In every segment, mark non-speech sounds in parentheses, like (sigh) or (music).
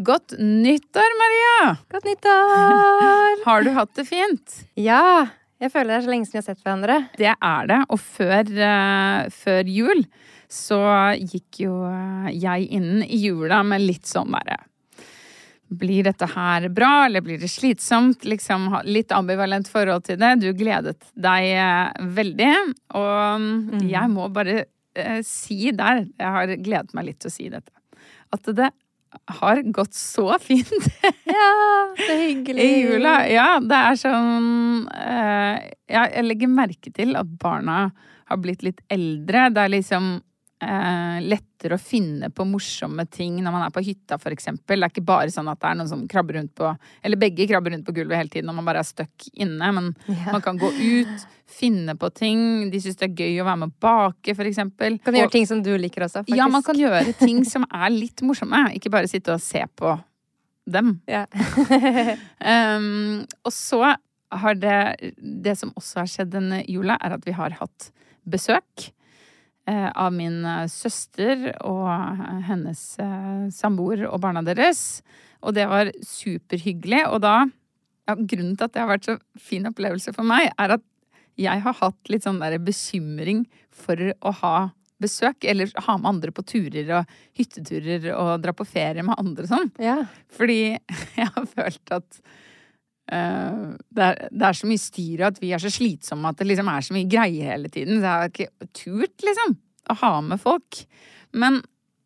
Godt nyttår, Maria! Godt nyttår! (laughs) Har du hatt det fint? Ja. Jeg føler det er så lenge siden vi har sett hverandre. Det er det. Og før, uh, før jul så gikk jo eh, jeg inn i jula med litt sånn derre Blir dette her bra, eller blir det slitsomt? Liksom litt ambivalent forhold til det. Du gledet deg eh, veldig. Og mm, jeg må bare si der, jeg har gledet meg litt til å si dette, at det har gått så fint. (laughs) Ja, så hyggelig. I jula, ja. Det er sånn eh, Jeg legger merke til at barna har blitt litt eldre. Det er liksom eh, lettere å finne på morsomme ting når man er på hytta, for eksempel. Det er ikke bare sånn at det er noen som krabber rundt på Eller begge krabber rundt på gulvet hele tiden når man bare er stuck inne. Men man kan gå ut, finne på ting. De syns det er gøy å være med å bake, for eksempel. Kan du gjøre ting som du liker også, faktisk? Ja, man kan gjøre ting som er litt morsomme. Ikke bare sitte og se på dem. Ja. Um, (laughs) og så har det Det som også har skjedd denne jula, er at vi har hatt besøk av min eh, søster og eh, hennes eh, samboer og barna deres. Og det var superhyggelig. Og da ja, Grunnen til at det har vært så fin opplevelse for meg, er at jeg har hatt litt sånn der bekymring for å ha besøk, eller ha med andre på turer og hytteturer og dra på ferie med andre og sånn. Ja. Fordi (laughs) jeg har følt at eh, det, er, det er så mye styr, at vi er så slitsomme at det liksom er så mye greier hele tiden. Så jeg har ikke turt, liksom, å ha med folk. Men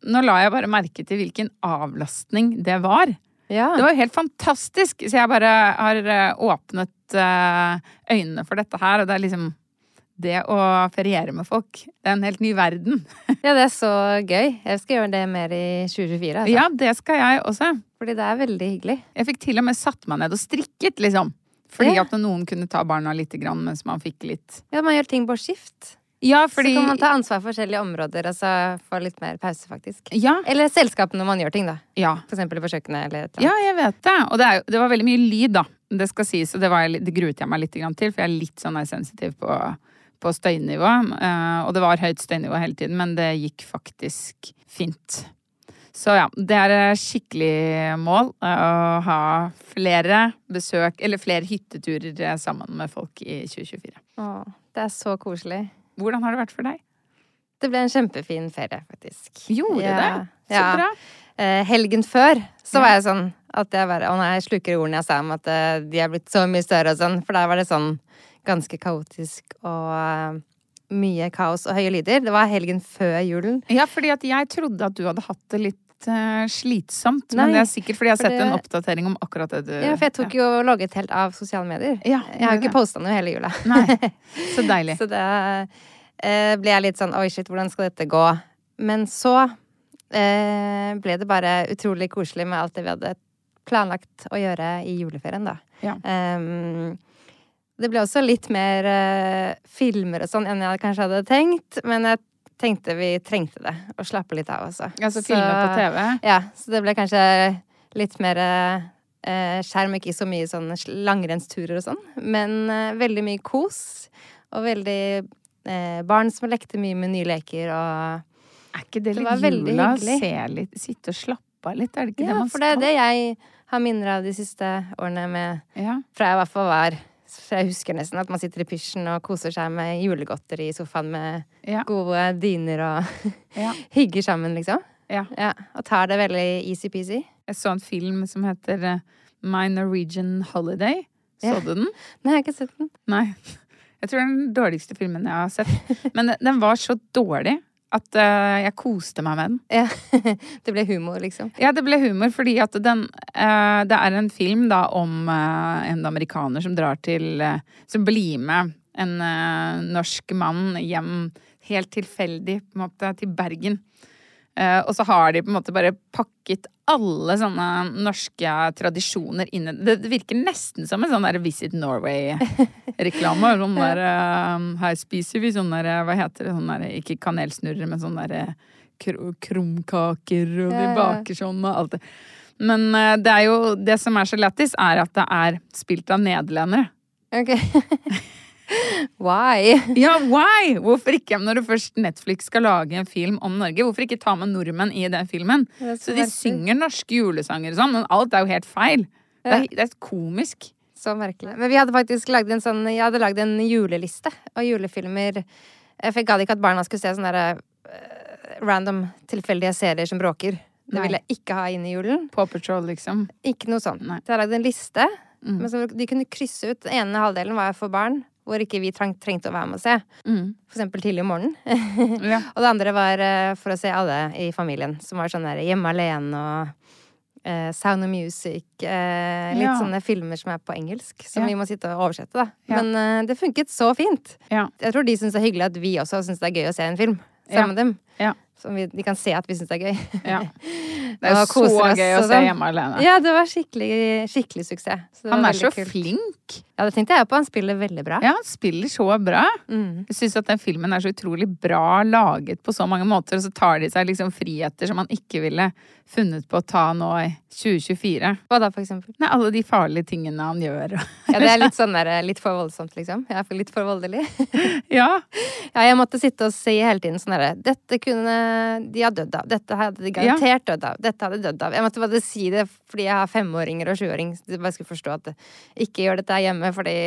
nå la jeg bare merke til hvilken avlastning det var. ja. Det var jo helt fantastisk! Så jeg bare har eh, åpnet eh, øynene for dette her, og det er liksom det å feriere med folk. Det er en helt ny verden. ja, det er så gøy. Jeg skal gjøre det mer i 2024. Altså. Ja, det skal jeg også. Fordi det er veldig hyggelig. Jeg fikk til og med satt meg ned og strikket, liksom. Fordi Ja. at noen kunne ta barna litt grann mens man fikk litt Ja, man gjør ting på skift. Ja, fordi Så kan man ta ansvar for forskjellige områder og så få litt mer pause, faktisk. Ja. Eller selskap når man gjør ting, da. Ja. For eksempel på kjøkkenet eller et eller annet. Ja, jeg vet det. Og det, er, det var veldig mye lyd, da. Det skal sies, og det, var, det gruet jeg meg litt grann til, for jeg er litt sånn sensitiv på, på støynivå. Eh, og det var høyt støynivå hele tiden, men det gikk faktisk fint. Så ja, det er skikkelig mål eh, å ha flere besøk, eller flere hytteturer eh, sammen med folk i 2024. Åh, det er så koselig. Hvordan har det vært for deg? Det ble en kjempefin ferie, faktisk. Gjorde Ja. det? Så Ja. bra. Eh, helgen før så var jeg sånn at jeg bare Å nei, jeg sluker ordene jeg sa om at de er blitt så mye større og sånn. For der var det sånn ganske kaotisk og mye kaos og høye lyder. Det var helgen før julen. Ja, fordi at jeg trodde at du hadde hatt det litt eh, slitsomt. Men det er sikkert fordi jeg har sett sett en oppdatering om akkurat det du Ja, for jeg tok jo logget helt av sosiale medier. Ja, Jeg har jo ikke posta noe hele jula. Nei. (laughs) Så deilig. Så da uh, ble jeg litt sånn oi, shit, hvordan skal dette gå? Men så uh, ble det bare utrolig koselig med alt det vi hadde planlagt å gjøre i juleferien, da. Ja. Um, det ble også litt mer uh, filmer og sånn enn jeg kanskje hadde tenkt, men jeg tenkte vi trengte det. Å slappe litt av, også. Altså filme på TV. Ja, så det ble kanskje litt mer eh, skjerm, ikke så mye sånn langrennsturer og sånn, men eh, veldig mye kos. Og veldig eh, barn som lekte mye med nye leker og Er ikke det Det litt var veldig jula? Se litt, sitte og slappe av litt, er det ikke det Ja, for det er det jeg har minner av de siste årene med Ja. Fra jeg i hvert fall var jeg husker nesten at man sitter i pysjen og koser seg med julegodteri i sofaen med Ja. gode dyner og (laughs) Ja. hygger sammen, liksom. Ja. Ja, og tar det veldig easy-peasy. Jeg så en film som heter eh, My Norwegian Holiday. Så du den? Nei, jeg har ikke sett den. Nei. (laughs) Jeg tror det er den dårligste filmen jeg har sett. Men den var så dårlig at uh, jeg koste meg med den. Ja. (laughs) det ble humor, liksom. Ja, det ble humor fordi at den uh, Det er en film da om uh, en amerikaner som drar til Som blir med en norsk mann hjem helt tilfeldig, på en måte, til Bergen. Eh, og så har de på en måte bare pakket alle sånne norske tradisjoner inn i det. Virker nesten som en sånn der Visit Norway-reklame. (laughs) Sånn der eh, Her spiser vi sånn der Hva heter det? Sånn der, ikke kanelsnurrer, men sånn der kr krumkaker, og de baker sånn og alt det. Men eh, det er jo Det som er så lættis, er at det er spilt av nederlendere. Ok. (laughs) Why? Ja, why? Hvorfor ikke? Når du først Netflix skal lage en film om Norge, hvorfor ikke ta med nordmenn i den filmen? Så Så de synger norske julesanger og sånn, men alt er jo helt feil. Det er, det er komisk. Så merkelig. Men vi hadde faktisk lagd en sånn Jeg hadde lagd en juleliste av julefilmer. For jeg gadd ikke at barna skulle se sånne der, eh, random tilfeldige serier som bråker. Det ville jeg ikke ha inn i julen. Paw Patrol, liksom. Ikke noe sånt. Nei. Så jeg lagde en liste, Mm. men så de kunne krysse ut. Den ene halvdelen var for barn, hvor ikke vi trengte å være med og se. Mm. For eksempel tidlig om morgenen. (laughs) Ja. og det andre var eh, for å se alle i familien, som var sånn der Hjemme alene og eh, Sound of Music. eh, litt Ja. sånne filmer som er på engelsk, som Ja. vi må sitte og oversette, da. Men eh, det funket så fint. Ja. Jeg tror de syns det er hyggelig at vi også syns det er gøy å se en film sammen med dem. Ja. Så vi, de kan se at vi syns det er gøy. ja. (laughs) Det er så gøy å se sånn. hjemme alene. Ja, det var skikkelig, skikkelig suksess. Så det Han er så kult. flink. Ja, det tenkte jeg på. Han spiller veldig bra. Ja, han spiller så bra. Mm. Jeg syns at den filmen er så utrolig bra laget på så mange måter, og så tar de seg liksom friheter som man ikke ville funnet på å ta nå i 2024. Hva da, for eksempel? Nei, alle de farlige tingene han gjør. Ja, det er litt sånn der, litt for voldsomt, liksom. Jeg er litt for voldelig. (laughs) ja. Ja, jeg måtte sitte og si hele tiden sånn herre Dette kunne de ha dødd av. Dette hadde de garantert dødd av. Dette hadde de dødd av. Jeg måtte bare si det fordi jeg har femåringer og sjuåring. Så de bare skulle forstå at ikke gjør dette her hjemme, fordi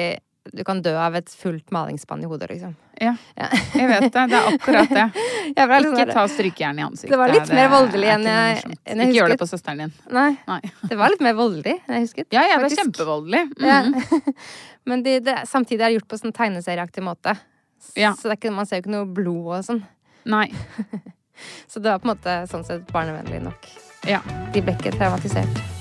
du kan dø av et fullt malingsspann i hodet, liksom. ja. Ja. Jeg vet det. Det er akkurat det. (laughs) Ikke sånn ta strykejern i ansiktet. Det var litt mer voldelig enn jeg- enn jeg Ikke gjør det på søsteren din. Nei, Nei. det var litt mer voldelig enn jeg husket. Ja, jeg var er kjempevoldelig. (laughs) Ja. Mhm. (laughs) Men de, det, samtidig er det gjort på sånn tegneserieaktig måte. Ja. Så det ikke, man ser jo ikke noe blod og sånn. Nei. Så det var på en måte sånn sett barnevennlig nok. Ja. De ble ikke traumatisert.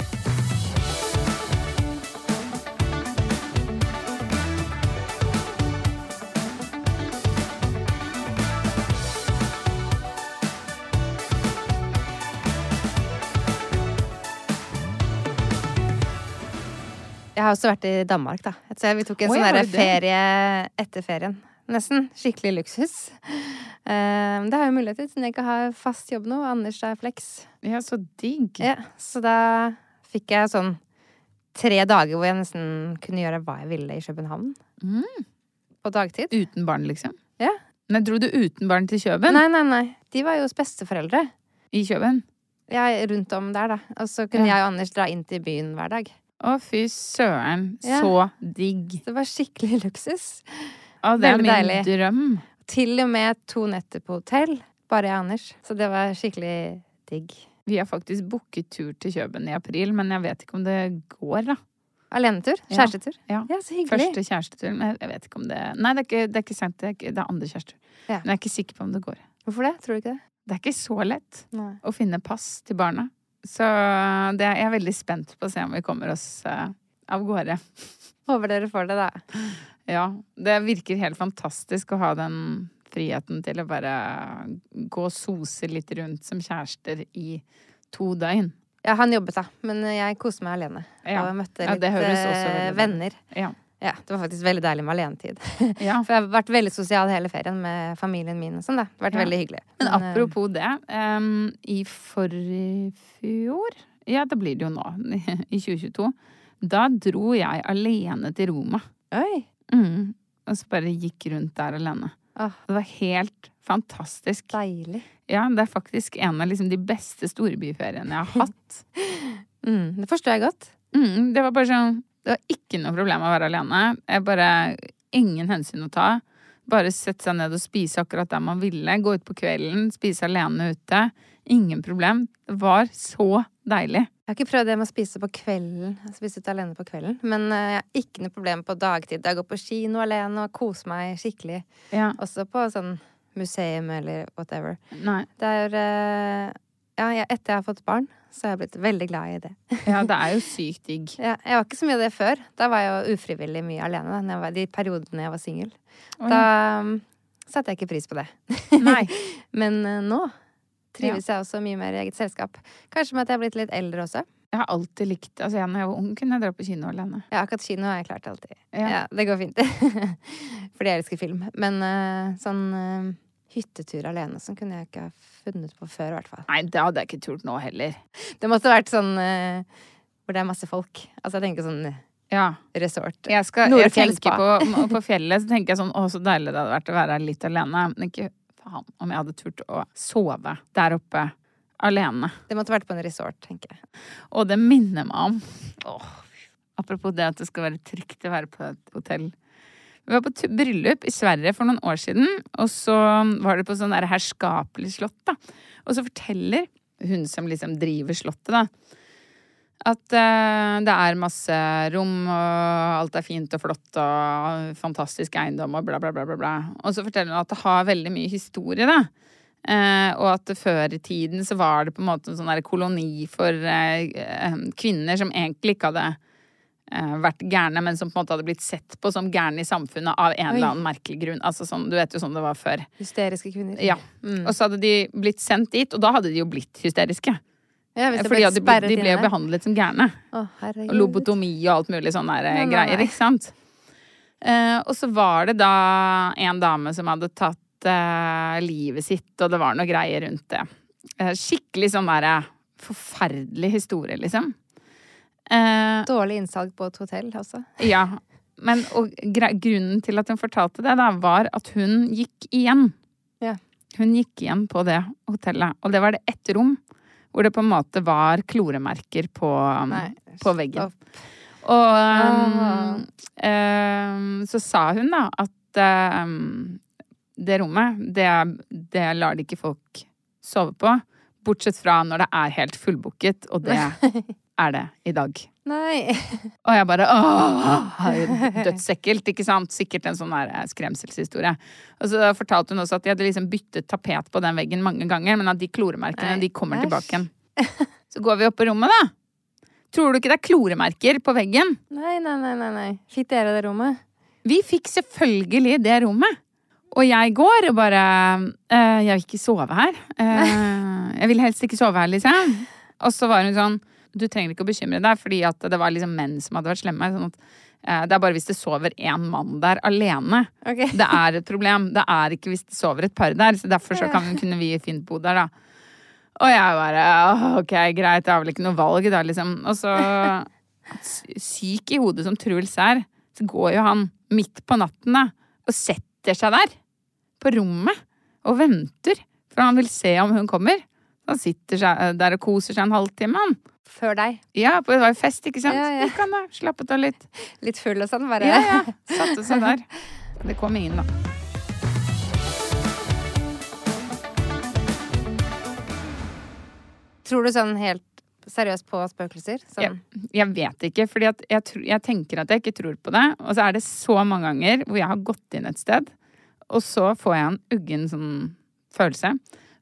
Jeg har også vært i Danmark, da. Så vi tok en Oi, sånn ferie etter ferien. Nesten. Skikkelig luksus. Um, det har jeg mulighet til, siden jeg ikke har fast jobb nå. Anders er flex. ja, så digg. Ja, så da fikk jeg sånn tre dager hvor jeg nesten kunne gjøre hva jeg ville i København. Mm. På dagtid. Uten barn, liksom? Ja. Men dro du uten barn til Kjøben? Nei, nei, nei. De var jo hos besteforeldre. I Kjøben? Er rundt om der, da. Og så kunne Ja. jeg og Anders dra inn til byen hver dag. Å, fy søren. Ja. Så digg. Det var skikkelig luksus. Å, det er min deilig. drøm. Til og med to netter på hotell. Bare jeg og Anders. Så det var skikkelig digg. Vi har faktisk booket tur til Kjøben i april, men jeg vet ikke om det går, da. Alenetur? Kjærestetur? Ja. Ja, så hyggelig. Første kjærestetur. Men jeg- vet ikke om det Nei, det er ikke, det er ikke sant. Det er, det er andre kjærestetur. Ja. Men jeg er ikke sikker på om det går. Hvorfor det? Tror du ikke det? Det er ikke så lett Nei. å finne pass til barna. Så det, jeg er veldig spent på å se om vi kommer oss uh, av gårde. (laughs) Håper dere får det, da. Ja. Det virker helt fantastisk å ha den friheten til å bare gå og sose litt rundt som kjærester i to døgn. Ja, han jobbet, da. Men jeg koste meg alene. Ja. Og møtte Ja, litt også eh, venner. Ja. Ja, det var faktisk veldig deilig med alenetid. (laughs) ja. For jeg har vært veldig sosial hele ferien med familien min og sånn, da. Det har vært Ja. veldig hyggelig. Men Men apropos det. Um, I forfjor Ja, det blir det jo nå. (laughs) I 2022. Da dro jeg alene til Roma. Oi! Mm. Og så bare gikk rundt der alene. Åh, Det var helt fantastisk. deilig. Ja, det er faktisk en av liksom de beste storbyferiene jeg har hatt. (laughs) Mm, det forstår jeg godt. Mm, det var bare sånn Det var ikke noe problem å være alene. Jeg bare Ingen hensyn å ta. Bare sette seg ned og spise akkurat der man ville. Gå ut på kvelden, spise alene ute. Ingen problem. Det var så deilig. Jeg har ikke prøvd det med å spise på kvelden. Spise ut alene på kvelden. Men eh, jeg har ikke noe problem på dagtid. Jeg går på kino alene og koser meg skikkelig. Ja. Også på sånn museum eller whatever. Nei. Det er eh, Ja, jeg, etter jeg har fått barn, så har jeg blitt veldig glad i det. Ja, det er jo (laughs) sykt digg. Ja, jeg var ikke så mye av det før. Da var jeg jo ufrivillig mye alene. Da, jeg var, de periodene jeg var singel. Da um, satte jeg ikke pris på det. Nei. (laughs) Men uh, nå trives jeg også mye mer i eget selskap. Kanskje med at jeg har blitt litt eldre også. Jeg har alltid likt Altså, jeg, når jeg var ung, kunne jeg dra på kino alene. Ja, akkurat kino har jeg klart alltid. Ja. Ja, det går fint. (laughs) Fordi jeg elsker film. Men uh, sånn eh, hyttetur alene sånn kunne jeg ikke ha funnet på før, i hvert fall. Nei, det hadde jeg ikke turt nå heller. Det måtte vært sånn uh, hvor det er masse folk. Altså jeg tenker sånn Ja. resort. Jeg, skal, jeg tenker på, på fjellet, så tenker jeg sånn Å, så deilig det hadde vært å være litt alene. Men ikke faen om jeg hadde turt å sove der oppe alene. Det måtte vært på en resort, tenker jeg. Og det minner meg om åh, Apropos det at det skal være trygt å være på et hotell. Vi var på bryllup i Sverige for noen år siden, og så var det på sånn der herskapelig slott, da. Og så forteller hun som liksom driver slottet, da, at uh, det er masse rom, og alt er fint og flott og fantastisk eiendom og bla, bla, bla, bla. bla. Og så forteller hun at det har veldig mye historie, da. Uh, og at før i tiden så var det på en måte en sånn koloni for uh, kvinner som egentlig ikke hadde vært gærne, men som på en måte hadde blitt sett på som gærne i samfunnet av en Oi. eller annen merkelig grunn. Altså sånn, Du vet jo sånn det var før. Hysteriske kvinner. Ja. Og så hadde de blitt sendt dit, og da hadde de jo blitt hysteriske. Ja, Fordi de, ble- de ble jo behandlet som gærne. Og lobotomi og alt mulig sånne der, eh, Nei, nei, greier, ikke sant? Uh, og så var det da en dame som hadde tatt uh, livet sitt, og det var noe greier rundt det. Uh, skikkelig sånn derre forferdelig historie, liksom. Eh, Dårlig innsalg på et hotell også. ja. Men og grunnen til at hun fortalte det, da, var at hun gikk igjen. Ja. Hun gikk igjen på det hotellet, og det var det ett rom hvor det på en måte var kloremerker på, um, Nei, på veggen. stopp. Og um, um, så sa hun da at um, det rommet, det, det lar de ikke folk sove på. Bortsett fra når det er helt fullbooket, og det (laughs) er det i dag. Nei. (laughs) Og jeg bare åh, dødsekkelt, ikke sant? Sikkert en sånn eh, skremselshistorie. Og så fortalte hun også at de hadde liksom byttet tapet på den veggen mange ganger, men at de kloremerkene, de kommer tilbake igjen. (laughs) Så går vi opp på rommet, da. Tror du ikke det er kloremerker på veggen? Nei, nei, nei, nei, nei. Fikk dere det rommet? Vi fikk selvfølgelig det rommet. Og jeg går og bare eh, Jeg vil ikke sove her. Eh, (laughs) jeg vil helst ikke sove her, liksom. Og så var hun sånn Du trenger ikke å bekymre deg, fordi at det var liksom menn som hadde vært slemme. Sånn at, eh, det er bare hvis det sover én mann der alene. Okay. Det er et problem. Det er ikke hvis det sover et par der. Så derfor så kan, kunne vi fint bo der, da. Og jeg bare ok, greit, jeg har vel ikke noe valg da, liksom. Og så syk i hodet som Truls er, så går jo han midt på natten da, og setter seg der. På rommet. Og venter. For han vil se om hun kommer. Han sitter der og koser seg en halvtime, han. Før deg. Ja, det var jo fest, ikke sant? Ja, ja. Gikk han da, slappet av litt. Litt full og sånn, bare. Ja, ja. Satte seg der. Det kom ingen, da. Tror du sånn helt seriøst på spøkelser? Sånn. Jeg, jeg vet ikke, for jeg, jeg tenker at jeg ikke tror på det. Og så er det så mange ganger hvor jeg har gått inn et sted, og så får jeg en uggen sånn følelse.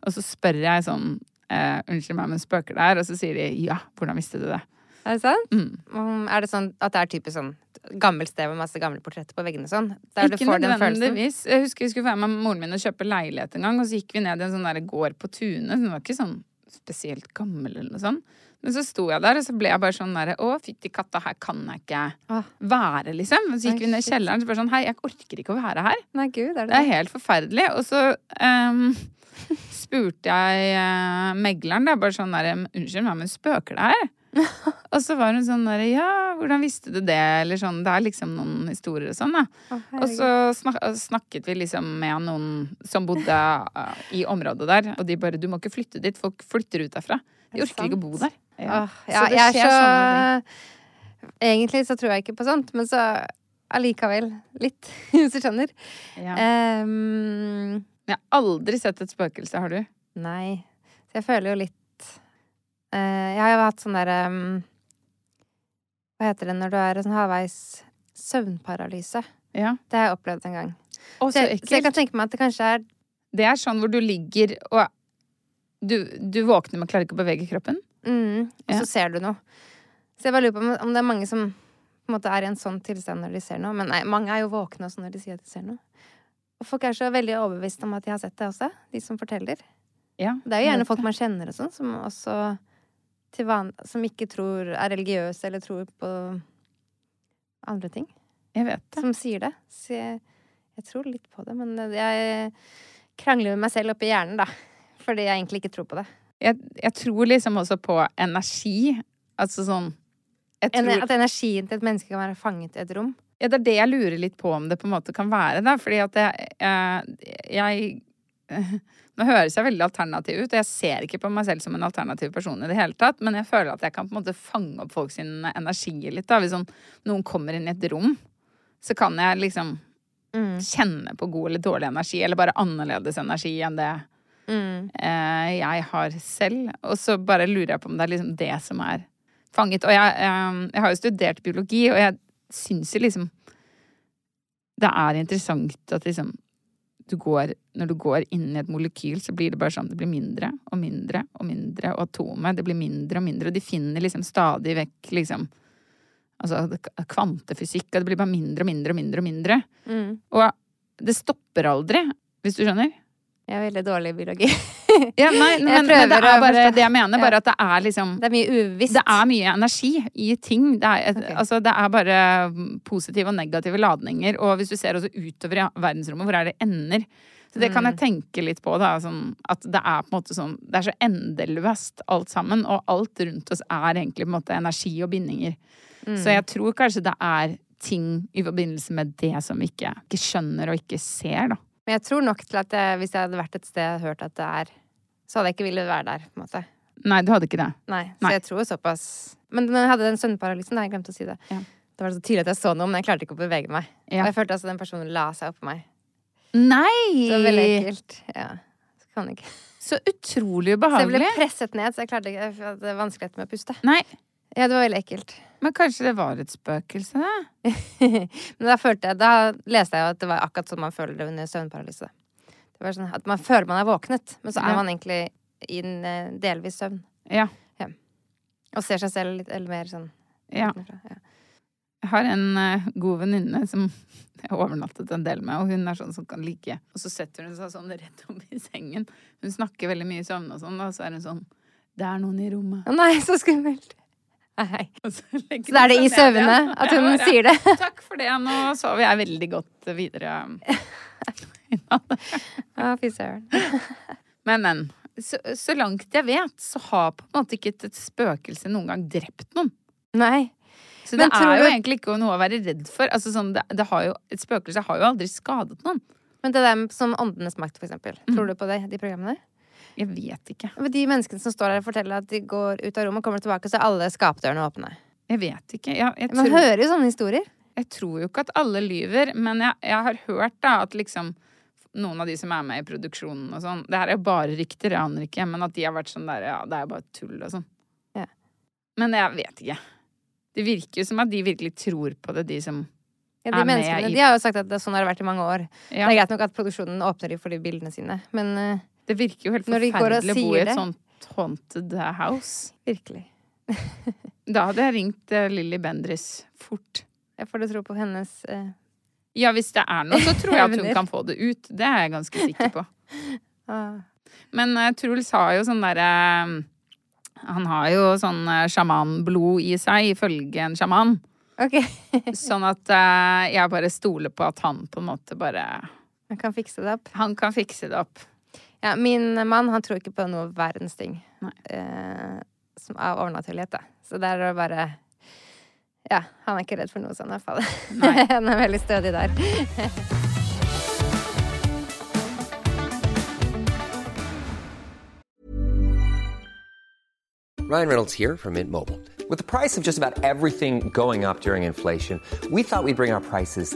Og så spør jeg sånn eh, Unnskyld meg, men spøker der?' Og så sier de ja, hvordan visste du det? Er det sant? Mm. Er det sånn at det er typisk sånn gammelt sted med masse gamle portretter på veggene sånn? Der du Ikke får den følelsen? Jeg husker vi skulle være med moren min og kjøpe leilighet en gang, og så gikk vi ned i en sånn der gård på Tune. Den var ikke sånn spesielt gammel eller noe sånt. Men så sto jeg der, og så ble jeg bare sånn derre Å, fytti katta, her kan jeg ikke Åh. være, liksom. Og så gikk vi ned i kjelleren og så bare sånn Hei, jeg orker ikke å være her. Nei, gud, er det Det er helt forferdelig. Og så um, (laughs) spurte jeg uh, megleren, da, bare sånn der Unnskyld meg, men spøker det her? (laughs) og så var hun sånn der Ja, hvordan visste du det? Eller sånn. Det er liksom noen historier og sånn, da. Oh, Og så snak snakket vi liksom med noen som bodde uh, i området der, og de bare Du må ikke flytte dit, folk flytter ut derfra. Det orker ikke å bo der. Åh, Så ja, det jeg er så sånne Egentlig så tror jeg ikke på sånt, men så allikevel litt, (laughs) hvis du skjønner. Ja. Um, Jeg har aldri sett et spøkelse, har du? nei. Jeg føler jo litt uh, Jeg har jo hatt sånn derre um, Hva heter det når du er sånn halvveis søvnparalyse? Ja. Det har jeg opplevd en gang. Å, Så så jeg, så jeg kan tenke meg at det kanskje er Det er sånn hvor du ligger og du, du våkner, men klarer ikke å bevege kroppen? mm, Og Ja. så ser du noe. Så jeg bare lurer på om, det er mange som måte er i en sånn tilstand når de ser noe. Men nei, mange er jo våkne også når de sier at de ser noe. Og folk er så veldig overbevist om at de har sett det også, de som forteller. Ja. Det er jo gjerne folk man kjenner og sånn, som også van Som ikke tror er religiøse eller tror på andre ting. Jeg vet det. Som sier det. Så jeg, jeg tror litt på det, men jeg krangler med meg selv oppi hjernen, da. Fordi jeg egentlig ikke tror på det. Jeg, jeg tror liksom også på energi. Altså sånn jeg En, at energien til et menneske kan være fanget i et rom. ja, Det er det jeg lurer litt på om det på en måte kan være. Da. Fordi at jeg, jeg, jeg (laughs) Nå høres jeg veldig alternativ ut, og jeg ser ikke på meg selv som en alternativ person i det hele tatt, men jeg føler at jeg kan på en måte fange opp folk sin energi litt. Da. Hvis sånn, noen kommer inn i et rom, så kan jeg liksom Mm. kjenne på god eller dårlig energi, eller bare annerledes energi enn det Mm. eh, jeg har selv. Og så bare lurer jeg på om det er liksom det som er fanget. Og jeg, eh, jeg har jo studert biologi, og jeg syns jo liksom Det er interessant at liksom du går, Når du går inn i et molekyl, så blir det bare sånn Det blir mindre og mindre og mindre, og atomet det blir mindre og mindre, og de finner liksom stadig vekk liksom Altså kvantefysikk, og det blir bare mindre og mindre og mindre og mindre. Mm. Og det stopper aldri, hvis du skjønner? Jeg er veldig dårlig i biologi. (laughs) Ja, nei, men, men det er bare det jeg mener. Bare at det er liksom Det er mye uvisst. Det er mye energi i ting. Det er, et, okay. altså, det er bare positive og negative ladninger. Og hvis du ser også utover i verdensrommet, hvor er det ender? Så det kan Mm. jeg tenke litt på. Da, sånn, at det er på en måte sånn Det er så endeløst alt sammen. Og alt rundt oss er egentlig på en måte energi og bindinger. Mm. Så jeg tror kanskje det er ting i forbindelse med det som vi ikke, ikke skjønner og ikke ser, da. Men jeg tror nok til at jeg, hvis jeg hadde vært et sted og hørt at det er Så hadde jeg ikke villet være der, på en måte. Nei, du hadde ikke det. Nei, så Nei. jeg tror såpass Men når jeg hadde den søvnparalysen, jeg glemte å si det. Ja. Det var så tydelig at jeg så noe, men jeg klarte ikke å bevege meg. Ja. Og jeg følte altså den personen la seg oppå meg. Nei! Det var veldig ekkelt. Ja. Så kan jeg ikke. Så utrolig Så jeg ble presset ned, så jeg klarte ikke Jeg hadde vanskeligheter med å puste. Nei, Ja, det var veldig ekkelt. Men kanskje det var et spøkelse? (laughs) Men da følte jeg Da leste jeg jo at det var akkurat sånn man føler det under søvnparalyse. Det var sånn at man føler man er våknet, men så er Ja. man egentlig i en eh, delvis søvn. Ja. Og ser seg selv litt eller mer sånn ja. Ja. Jeg har en uh, god venninne som (laughs) jeg overnattet en del med, og hun er sånn som kan ligge. Og så setter hun seg sånn rett opp i sengen. Hun snakker veldig mye i søvn og sånn, og så er hun sånn Det er noen i rommet. Å nei, så skummelt. Nei. Så, Så er det i søvne at hun ja, sier det. (laughs) Takk for det, nå sover jeg veldig godt videre. (laughs) Å, fy søren. (laughs) Men, men. Så, så langt jeg vet, så har på en måte ikke et, spøkelse noen gang drept noen. Nei. Så det Men er jo du- egentlig ikke noe å være redd for. Altså, sånn, det, det har jo, et spøkelse har jo aldri skadet noen. Men det der som Åndenes makt, for eksempel. Mm. Tror du på det, de programmene? Jeg vet ikke. Men De menneskene som står her og forteller at de går ut av rommet og kommer tilbake, så er alle skapdørene åpne. Jeg vet ikke. Jeg, tror... Man hører jo sånne historier. jeg tror jo ikke at alle lyver, men jeg, jeg har hørt da at liksom noen av de som er med i produksjonen og sånn Det her er jo bare rykter, jeg aner ikke, men at de har vært sånn der Ja, det er jo bare tull og sånn. Ja. Men jeg vet ikke. Det virker jo som at de virkelig tror på det, de som Ja, Er med i- de har jo sagt at det, sånn har det vært i mange år. ja, Det er greit nok at produksjonen åpner de for de bildene sine, men eh, Det virker jo helt forferdelig å bo i et det. sånt haunted house. virkelig. (laughs) Da hadde jeg ringt uh, Lilly Bendris fort. Jeg får du tro på hennes uh... Ja, hvis det er noe, så tror jeg at hun kan få det ut. Det er jeg ganske sikker på. (laughs) ah. Men uh, Truls har jo sånn derre Han har jo sånn uh, sjamanblod i seg, ifølge en sjaman. Okay. (laughs) Sånn at jeg bare stoler på at han på en måte bare Han kan fikse det opp. Han kan fikse det opp. Ja, min mann han tror ikke på noe verdens ting eh, som av overnaturlighet. Da. Så der er det bare Ja, han er ikke redd for noe sånt i hvert fall. (laughs) Han er veldig stødig der. Ryan Reynolds here from Mint Mobile. With the price of just about everything going up during inflation, we thought we'd bring our prices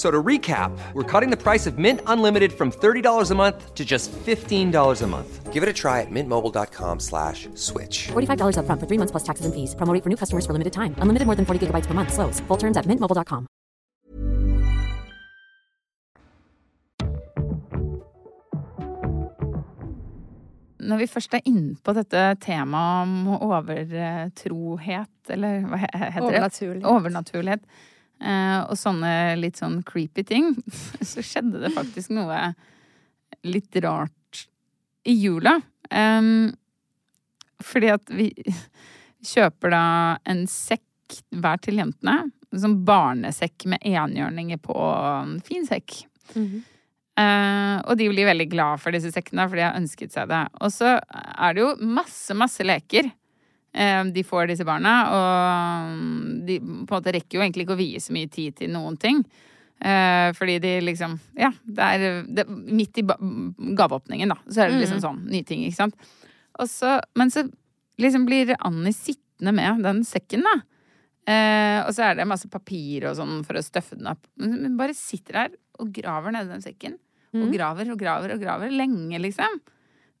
F- So to recap, we're cutting the price of Mint Unlimited from $30 a month to just $15 a month. Give it a try at mintmobile.com slash switch. $45 upfront for three months plus taxes and fees. Promo rate for new customers for limited time. Unlimited more than 40 gigabytes per month. Slows. Full terms at mintmobile.com. Når vi først er inne på dette temaet om overtrohet, eller hva he- heter det? Overnaturlighet. Overnaturlighet. Eh, og sånne litt sånn creepy ting, (laughs) så skjedde det faktisk noe litt rart i jula. Fordi at vi (laughs) kjøper da en sekk hver til jentene. En sånn barnesekk med enhjørninger på. En fin sekk. Eh, og de blir veldig glad for disse sekkene, for de har ønsket seg det. Og så er det jo masse, masse leker de får, disse barna. Og de på en måte rekker jo egentlig ikke å vie så mye tid til noen ting. Eh, fordi de liksom Ja, det er, det, midt i gaveåpningen, da, så er det liksom sånn nye ting, ikke sant. Og så, men så liksom blir Annie sittende med den sekken, da. Eh, og så er det masse papir og sånn for å støffe den opp. Men hun bare sitter der og graver nedi den sekken. Og graver og graver og graver. Lenge, liksom.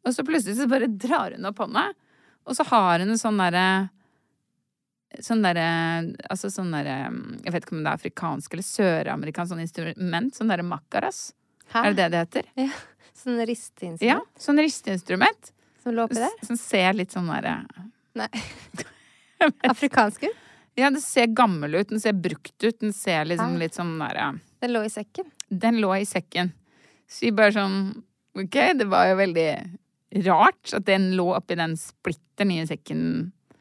Og så plutselig så bare drar hun opp hånda, og så har hun en sånn derre Sånn derre Altså sånn derre Jeg vet ikke om det er afrikansk eller søramerikansk sånn instrument. Sånn derre makaras. Hæ? Er det det det heter? Ja. (laughs) Sånn risteinstrument Ja. Sånn risteinstrument. som lå oppi der? Som ser litt sånn derre Nei. (laughs) Afrikansk ut? Ja, det ser gammel ut. Den ser brukt ut. Den ser liksom Hæ? litt sånn derre Den lå i sekken. Den lå i sekken. Så vi bare sånn Ok, det var jo veldig rart at den lå oppi den splitter nye sekken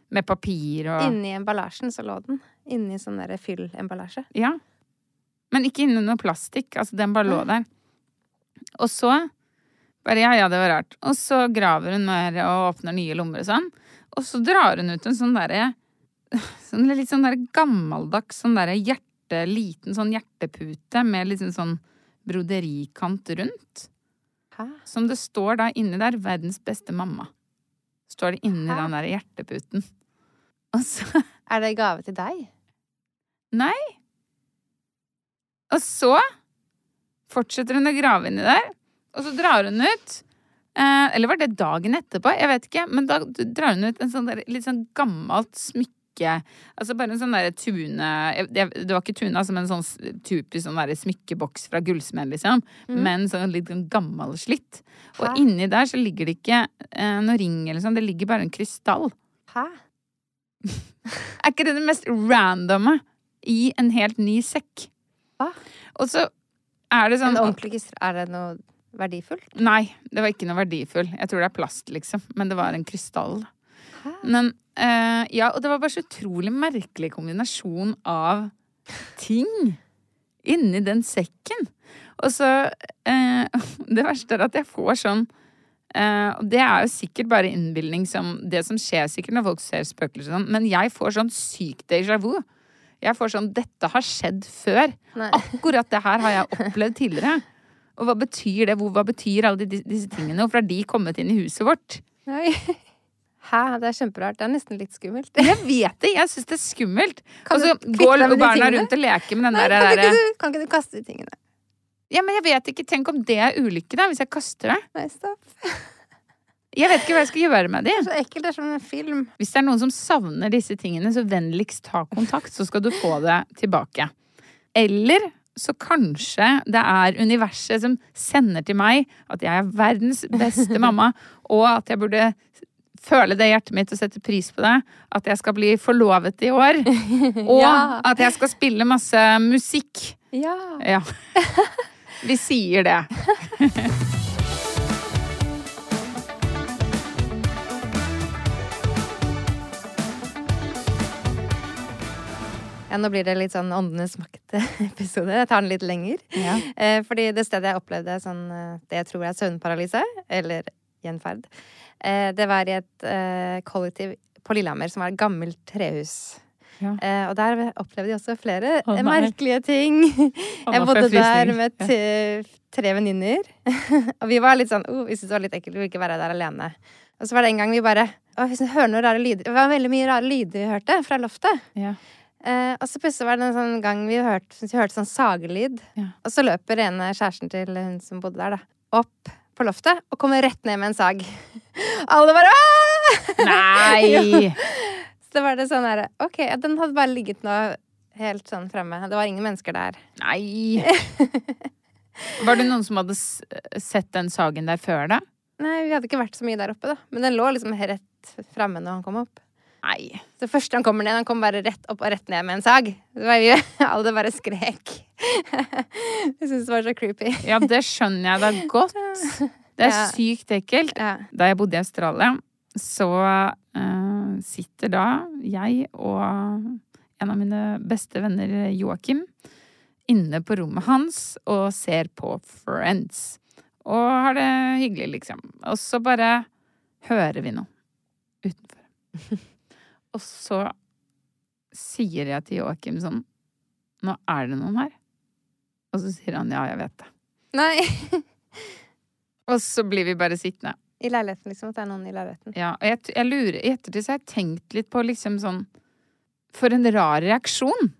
med papir og Inni emballasjen så lå den. Inni sånn der fyllemballasje. Ja. Men ikke inni noe plastikk. Altså, den bare lå der. Og så bare ja, ja, det var rart. Og så graver hun mer og åpner nye lommer og sånn. Og så drar hun ut en sånn derre (laughs) sånn litt sånn der gammeldags sånn derre hjerte, liten sånn hjertepute med liksom sånn broderikant rundt. Hæ? Som det står da inni der 'Verdens beste mamma'. Står det inni Hæ? den der hjerteputen. Og så (laughs) Er det gave til deg? Nei. Og så fortsetter hun å grave inni der, og så drar hun ut eh, Eller var det dagen etterpå? Jeg vet ikke. Men da drar hun ut en sånn der, litt sånn gammelt smykke. Altså bare en sånn derre tune Det var ikke tune, altså, men en sånn typisk sånn derre smykkeboks fra gullsmed, liksom. Men sånn litt gammel slitt Og Hæ? inni der så ligger det ikke eh, noen ring eller sånn, det ligger bare en krystall. Hæ? (laughs) Er ikke det det mest randomme i en helt ny sekk? Hva? Og så er det sånn En ordentlig krystall. Er det noe verdifullt? Nei, det var ikke noe verdifull. Jeg tror det er plast, liksom. Men det var en krystall. Men uh, Ja, og det var bare så utrolig merkelig kombinasjon av ting inni den sekken. Og så uh, (laughs) Det verste er at jeg får sånn Og det er jo sikkert bare innbilning som Det som skjer sikkert når folk ser spøkelser sånn, men jeg får sånn syk déjà vu. Jeg får sånn Dette har skjedd før. Nei. Akkurat det her har jeg opplevd tidligere. Og hva betyr det? Hva betyr alle de, disse tingene? Hvorfor har de kommet inn i huset vårt? Nei. (laughs) Hæ? Det er kjemperart. Det er nesten litt skummelt. Jeg vet det! Jeg syns det er skummelt. Kan Og så du går barna rundt og leker med den Nei, der, kan, der ikke du, kan ikke du kaste de tingene? Ja, men jeg vet ikke. Tenk om det er ulykke, da, hvis jeg kaster det. Nei, stopp. Jeg vet ikke hva jeg skal gjøre med de. Det er så ekkelt. Det er som en film. Hvis det er noen som savner disse tingene, så vennligst ta kontakt, så skal du få det tilbake. Eller så kanskje det er universet som sender til meg at jeg er verdens beste mamma, og at jeg burde føle det i hjertet mitt og sette pris på det. At jeg skal bli forlovet i år. (laughs) Og ja. at jeg skal spille masse musikk. Ja. ja. Vi sier det. Ja, nå blir det litt sånn Åndenes makt-episode. Jeg tar den litt lenger. Ja. Eh, fordi det stedet jeg opplevde sånn, eh, det jeg tror er søvnparalyse, eller gjenferd, det var i et eh, kollektiv på Lillehammer som var et gammelt trehus. Ja. Eh, og der opplevde jeg også flere eh, merkelige ting. (laughs) Jeg bodde der med tre venninner. (laughs) og vi var litt sånn oh, Vi syntes det var litt ekkelt, vi ville ikke være der alene. Og så var det en gang vi bare Å, vi hører noen rare lyder. Det var veldig mye rare lyder vi hørte fra loftet. Ja. Eh, og så plutselig var det en sånn gang vi hørte, vi hørte sånn sagelyd. Ja. Og så løper ene kjæresten til hun som bodde der, da, opp på loftet og kommer rett ned med en sag. (laughs) Alle bare Aah! Nei! (laughs) Så var det sånn herre OK, den hadde bare ligget nå helt sånn fremme. Det var ingen mennesker der. Nei! (laughs) Var det noen som hadde sett den sagen der før da? Nei, vi hadde ikke vært så mye der oppe, da. Men den lå liksom rett framme når han kom opp. Nei. Så først han kommer ned, han kom bare rett opp og rett ned med en sag. Det var jo, (laughs) alle bare skrek. (laughs) Jeg syns det var så creepy. Ja, det skjønner jeg da godt. Det er Ja. sykt ekkelt. Ja. Da jeg bodde i Australia, så uh, sitter da jeg og en av mine beste venner, Joakim, inne på rommet hans og ser på Friends. Og har det hyggelig, liksom. Og så bare hører vi noe utenfor. (laughs) Og så sier jeg til Joakim sånn Nå er det noen her. Og så sier han ja, jeg vet det. Nei. (laughs) Og så blir vi bare sittende. I leiligheten, liksom. At det er noen i leiligheten. Ja, og jeg, jeg lurer, I ettertid så har jeg tenkt litt på liksom sånn For en rar reaksjon!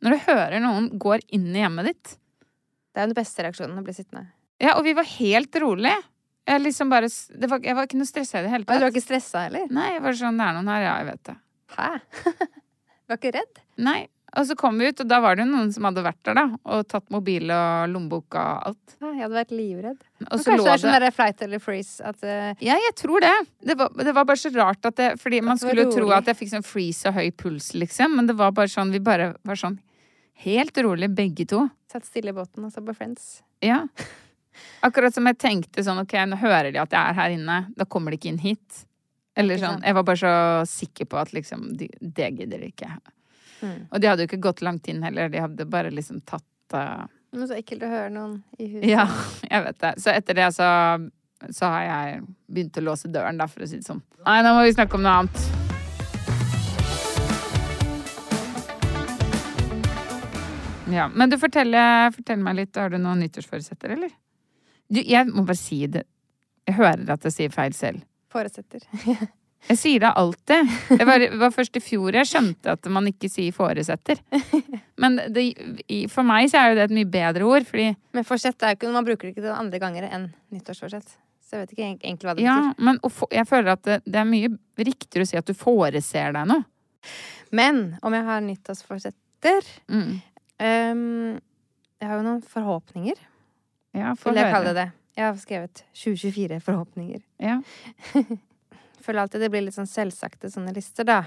Når du hører noen går inn i hjemmet ditt. Det er jo den beste reaksjonen å bli sittende. Ja, og vi var helt rolig. Jeg liksom bare det var, Jeg var ikke noe stressa i det hele tatt. du var ikke stressa heller? Nei, jeg var sånn Det er noen her, ja, jeg vet det. Hæ? Du (laughs) var ikke redd? Nei. Og så kom vi ut, og da var det jo noen som hadde vært der, da. Og tatt mobil og lommebok og alt. Ja, jeg hadde vært livredd. Og så kanskje det er sånn derre flight eller freeze at uh... Ja, jeg tror det. Det var, det var bare så rart at det Fordi man det skulle jo tro at jeg fikk sånn freeze og høy puls, liksom. Men det var bare sånn Vi bare var sånn helt rolig, begge to. satt stille i båten og så på Friends. Ja. Akkurat som jeg tenkte sånn Ok, nå hører de at jeg er her inne. Da kommer de ikke inn hit. Eller sånn. Jeg var bare så sikker på at liksom de, Det gidder de ikke. Mm. Og de hadde jo ikke gått langt inn heller. De hadde bare liksom tatt uh... Men så ekkelt å høre noen i huset. Ja, (laughs) jeg vet det. Så etter det så, så har jeg begynt å låse døren, da, for å si det sånn. Nei, nå må vi snakke om noe annet. Ja, men du forteller, fortell meg litt. Har du noen nyttårsforutsetter, eller? Du, jeg må bare si det. Jeg hører at jeg sier feil selv. Foresetter. (laughs) Jeg sier det alltid. Det var, var først i fjor jeg skjønte at man ikke sier foresetter. Men det, for meg så er jo det et mye bedre ord, fordi Men forsett er jo ikke Man bruker det ikke andre ganger enn nyttårsforsett. Så jeg vet ikke egentlig hva det betyr. Ja, men få, jeg føler at det, det er mye riktigere å si at du foreser deg noe. Men om jeg har nyttårsforsetter Mm. um, Jeg har jo noen forhåpninger, Ja, vil jeg kalle det. Jeg har skrevet 2024 forhåpninger. Ja. (laughs) Føler alltid det blir litt sånn selvsagte sånne lister, da.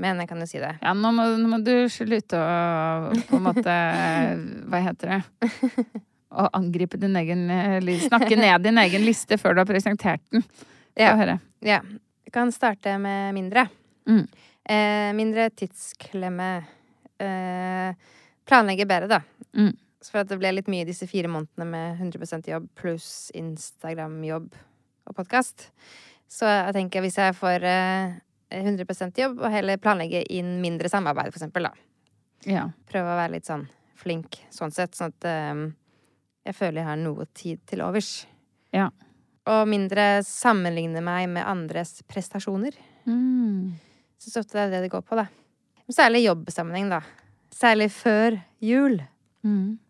Men jeg kan jo si det. ja, nå må, nå må du slutte å på en måte (laughs) Hva heter det? Å angripe din egen eh, Snakke (laughs) ned din egen liste før du har presentert den. Få Ja. høre. Ja. Jeg kan starte med mindre. Mm. Eh, mindre tidsklemme. Eh, planlegge bedre, da. Mm. Så for at det ble litt mye disse fire månedene med 100% jobb pluss Instagram-jobb og podkast. Så jeg tenker hvis jeg får eh, 100 jobb, og heller planlegge inn mindre samarbeid, for eksempel, da. Ja. Prøve å være litt sånn flink sånn sett, sånn at um, jeg føler jeg har noe tid til overs. Ja. Og mindre sammenligne meg med andres prestasjoner. Mm. Syns ofte det er det det går på, da. Særlig i jobbsammenheng, da. Særlig før jul. Mm.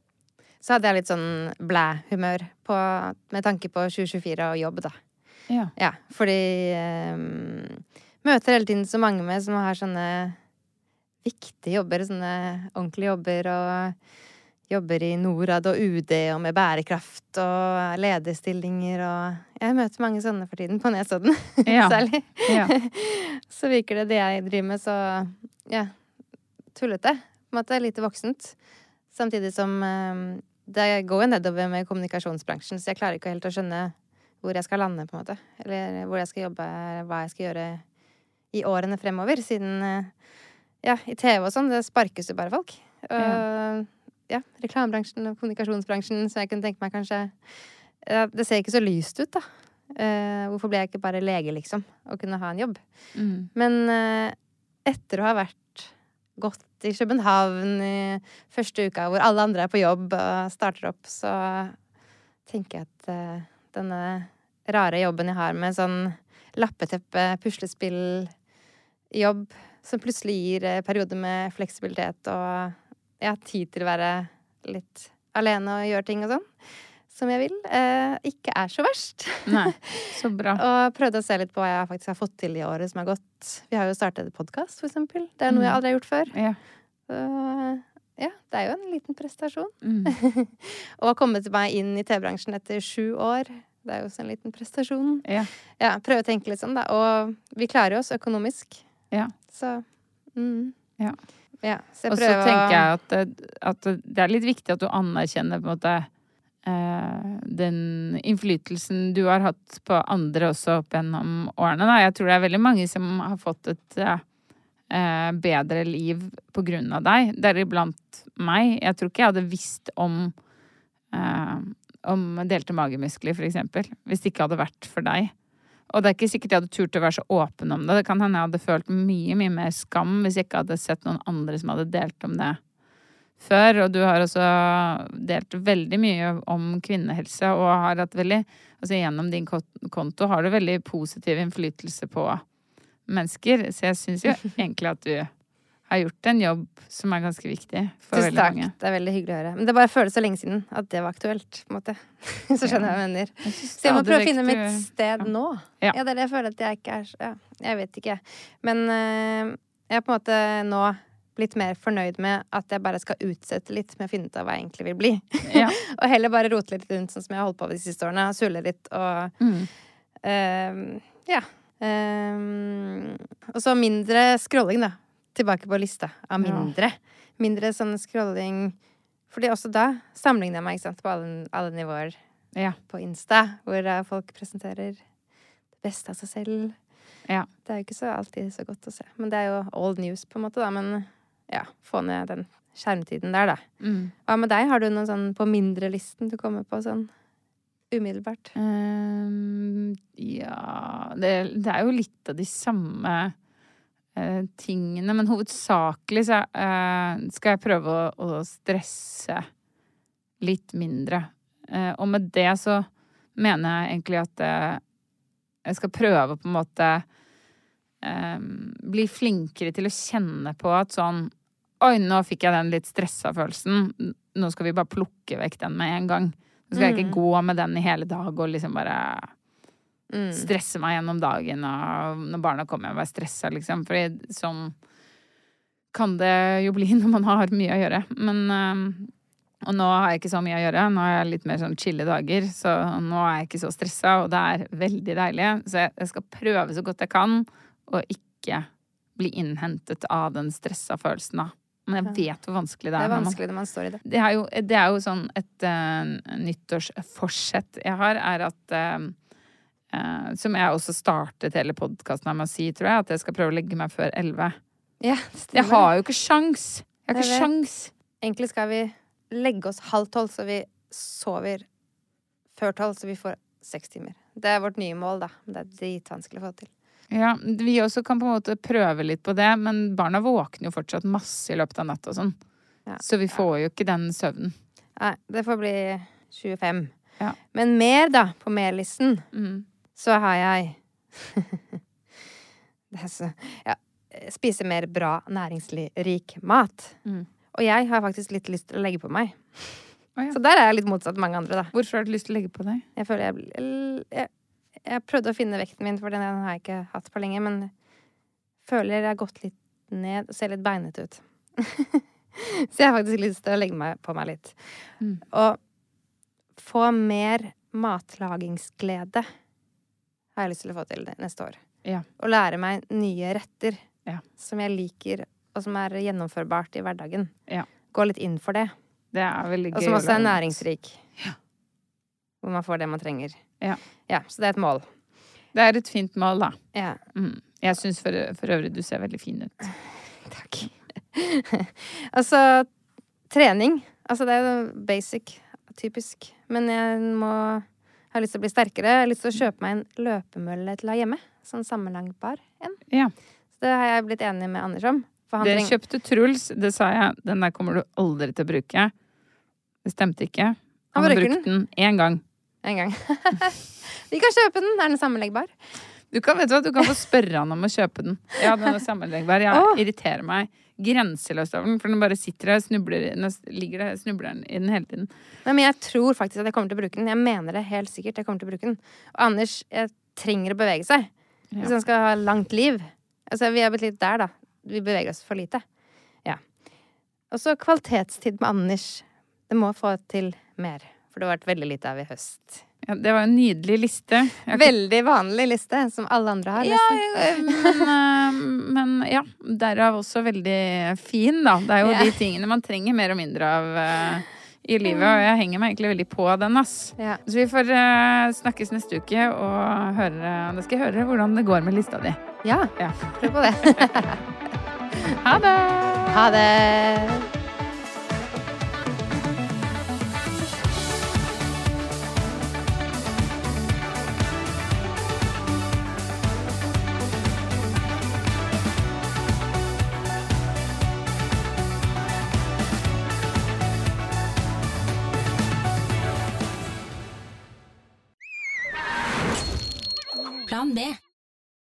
Så hadde jeg litt sånn blæ-humør med tanke på 2024 og jobb, da. Ja. Ja, fordi um, Møter hele tiden så mange med som har sånne viktige jobber, sånne ordentlige jobber, og jobber i Norad og UD og med bærekraft og lederstillinger og Jeg møter mange sånne for tiden, på Nesodden (laughs) Ja. særlig. Ja. (laughs) Så virker det det jeg driver med, så ja, tullete. På en måte lite voksent. Samtidig som eh, det går jo nedover med kommunikasjonsbransjen, så jeg klarer ikke helt å skjønne hvor jeg skal lande, på en måte. Eller hvor jeg skal jobbe, hva jeg skal gjøre i årene fremover, siden eh, ja, i TV og sånn, det sparkes jo bare folk. Og Ja. ja, reklamebransjen og kommunikasjonsbransjen, så jeg kunne tenke meg kanskje ja, Det ser ikke så lyst ut, da. Uh, hvorfor ble jeg ikke bare lege, liksom, og kunne ha en jobb? Mm. Men uh, etter å ha vært gått i København i første uka hvor alle andre er på jobb og starter opp, så tenker jeg at uh, denne rare jobben jeg har med sånn lappeteppe, puslespill-jobb, som plutselig gir eh, perioder med fleksibilitet og ja, tid til å være litt alene og gjøre ting og sånn, som jeg vil, eh, ikke er så verst. Nei, så (laughs) bra. Og prøvde å se litt på hva jeg faktisk har fått til i året som har gått. Vi har jo startet podkast, for eksempel. Det er noe jeg aldri har gjort før. Ja. Så ja, det er jo en liten prestasjon. Mm. (laughs) Og å komme til meg inn i TV-bransjen etter sju år, det er jo også en liten prestasjon. Ja. Ja, prøve å tenke litt sånn, da. Og vi klarer oss økonomisk. Ja. Så mm. Ja. ja. Så Og så tenker jeg at, at det er litt viktig at du anerkjenner på en måte den innflytelsen du har hatt på andre også opp gjennom årene. Da. Jeg tror det er veldig mange som har fått et eh, eh, bedre liv på grunn av deg, deriblant meg. Jeg tror ikke jeg hadde visst om eh, om delte magemuskler, for eksempel, hvis det ikke hadde vært for deg. Og det er ikke sikkert jeg hadde turt å være så åpen om det. Det kan hende jeg hadde følt mye, mye mer skam hvis jeg ikke hadde sett noen andre som hadde delt om det før. Og du har også delt veldig mye om kvinnehelse, og har hatt veldig Altså gjennom din konto har du veldig positiv innflytelse på mennesker. Så jeg syns jo (laughs) egentlig at du har gjort en jobb som er ganske viktig for Tusen veldig takk. mange. Det er veldig hyggelig å høre. Men det bare føles så lenge siden at det var aktuelt, på en måte. (laughs) Så skjønner jeg hva jeg mener. Jeg Så jeg må prøve å finne mitt sted nå. Ja. Ja, det er det jeg føler at jeg ikke er Ja, jeg vet ikke. Men øh, jeg er på en måte nå blitt mer fornøyd med at jeg bare skal utsette litt med å finne ut av hva jeg egentlig vil bli. Ja. (laughs) og heller bare rote litt rundt, sånn som jeg har holdt på de siste årene. Sulle litt og Mm. eh, Ja. Eh, og så mindre scrolling, da. Tilbake på lista av Ja. mindre. Mindre sånn scrolling Fordi også da sammenligner jeg meg ikke sant, på alle, alle nivåer Ja. på Insta, hvor eh, folk presenterer det beste av seg selv. Ja. Det er jo ikke så alltid så godt å se. Men det er jo old news, på en måte, da. Men ja, få ned den skjermtiden der, da. Mm. Hva med deg? Har du noen sånn på mindre-listen du kommer på sånn umiddelbart? Um, ja det, det er jo litt av de samme uh, tingene, men hovedsakelig så uh, skal jeg prøve å, å stresse litt mindre. Uh, og med det så mener jeg egentlig at jeg skal prøve på en måte um, bli flinkere til å kjenne på at sånn Oi, nå fikk jeg den litt stressa følelsen. Nå skal vi bare plukke vekk den med en gang. Nå skal jeg ikke gå med den i hele dag og liksom bare Mm. stresse meg gjennom dagen og når barna kommer og være stressa, liksom. Fordi sånn kan det jo bli (laughs) når man har mye å gjøre. Men Og nå har jeg ikke så mye å gjøre. Nå har jeg litt mer sånn chille dager, så nå er jeg ikke så stressa, og det er veldig deilig. Så jeg skal prøve så godt jeg kan å ikke bli innhentet av den stressa følelsen, da. Men jeg vet hvor vanskelig det Det er. vanskelig når man man står i det. det er jo, det er jo sånn et uh, nyttårsforsett jeg har, er at uh, uh, Som jeg også startet hele podkasten med å si, tror jeg, at jeg skal prøve å legge meg før elleve. Ja, Jeg har jo ikke sjans! Jeg har ikke sjans! Egentlig skal vi legge oss halv tolv, så vi sover før tolv, så vi får seks timer. Det er vårt nye mål, da. Det er dritvanskelig å få til. Ja, vi også kan på en måte prøve litt på det, men barna våkner jo fortsatt masse i løpet av natta og sånn. Ja. Så vi får jo ikke den søvnen. Nei, det får bli 25. Ja. Men mer, da, på mer-listen, Mm. så har jeg (laughs) Det er så Ja. Spise mer bra, næringsrik mat. Mm. Og jeg har faktisk litt lyst til å legge på meg. Oh, ja. Så der er jeg litt motsatt mange andre, da. Hvorfor har du lyst til å legge på deg? Jeg føler jeg, jeg Jeg prøvde å finne vekten min, for den har jeg ikke hatt på lenge, men føler jeg har gått litt ned og ser litt beinete ut. (laughs) Så jeg har faktisk lyst til å legge meg på meg litt. Mm. Og få mer matlagingsglede har jeg lyst til å få til det neste år. Ja. Og lære meg nye retter Ja. som jeg liker, og som er gjennomførbart i hverdagen. Ja. Gå litt inn for det. Det er. Og som også er næringsrik. Hvor man får det man trenger. Ja. ja. Så det er et mål. Det er et fint mål, da. Ja. Mm. Jeg syns for, for øvrig du ser veldig fin ut. (sighs) Takk. (laughs) altså, trening. Altså, det er jo basic, typisk. Men jeg må jeg har lyst til å bli sterkere. Jeg har lyst til å kjøpe meg en løpemølle til å ha hjemme. Sånn sammenlangbar en. Ja. Så det har jeg blitt enig med Anders om. Det treng- kjøpte Truls, det sa jeg, den der kommer du aldri til å bruke. Det stemte ikke. Han Han har brukt den én gang. En gang. (laughs) Vi kan kjøpe den. Er den sammenleggbar? Du kan, vet du, hva, du kan få spørre han om å kjøpe den. Ja, den er sammenleggbar. Jeg oh. irriterer meg grenseløst over den, for den bare sitter der, snubler, den ligger der, snubler den i den hele tiden. Nei, men jeg tror faktisk at jeg kommer til å bruke den. Jeg mener det helt sikkert. jeg kommer til å bruke den. Og Anders jeg trenger å bevege seg. Ja. Hvis han skal ha langt liv. Altså, vi er blitt litt der, da. Vi beveger oss for lite. Ja. Og så kvalitetstid med Anders. Det må få til mer. For det har vært veldig lite av i høst. Ja, det var en nydelig liste. Jeg Veldig vanlig liste, som alle andre har. Ja, nesten. Ja, men, (laughs) eh, men ja, derav også veldig fin, da. Det er jo Ja. de tingene man trenger mer og mindre av eh, i livet, og jeg henger meg egentlig veldig på den, ass. Ja. Så vi får eh, snakkes neste uke og høre Da skal jeg høre hvordan det går med lista di. ja. Ja. Prøv på det. (laughs) Ha det! ha det!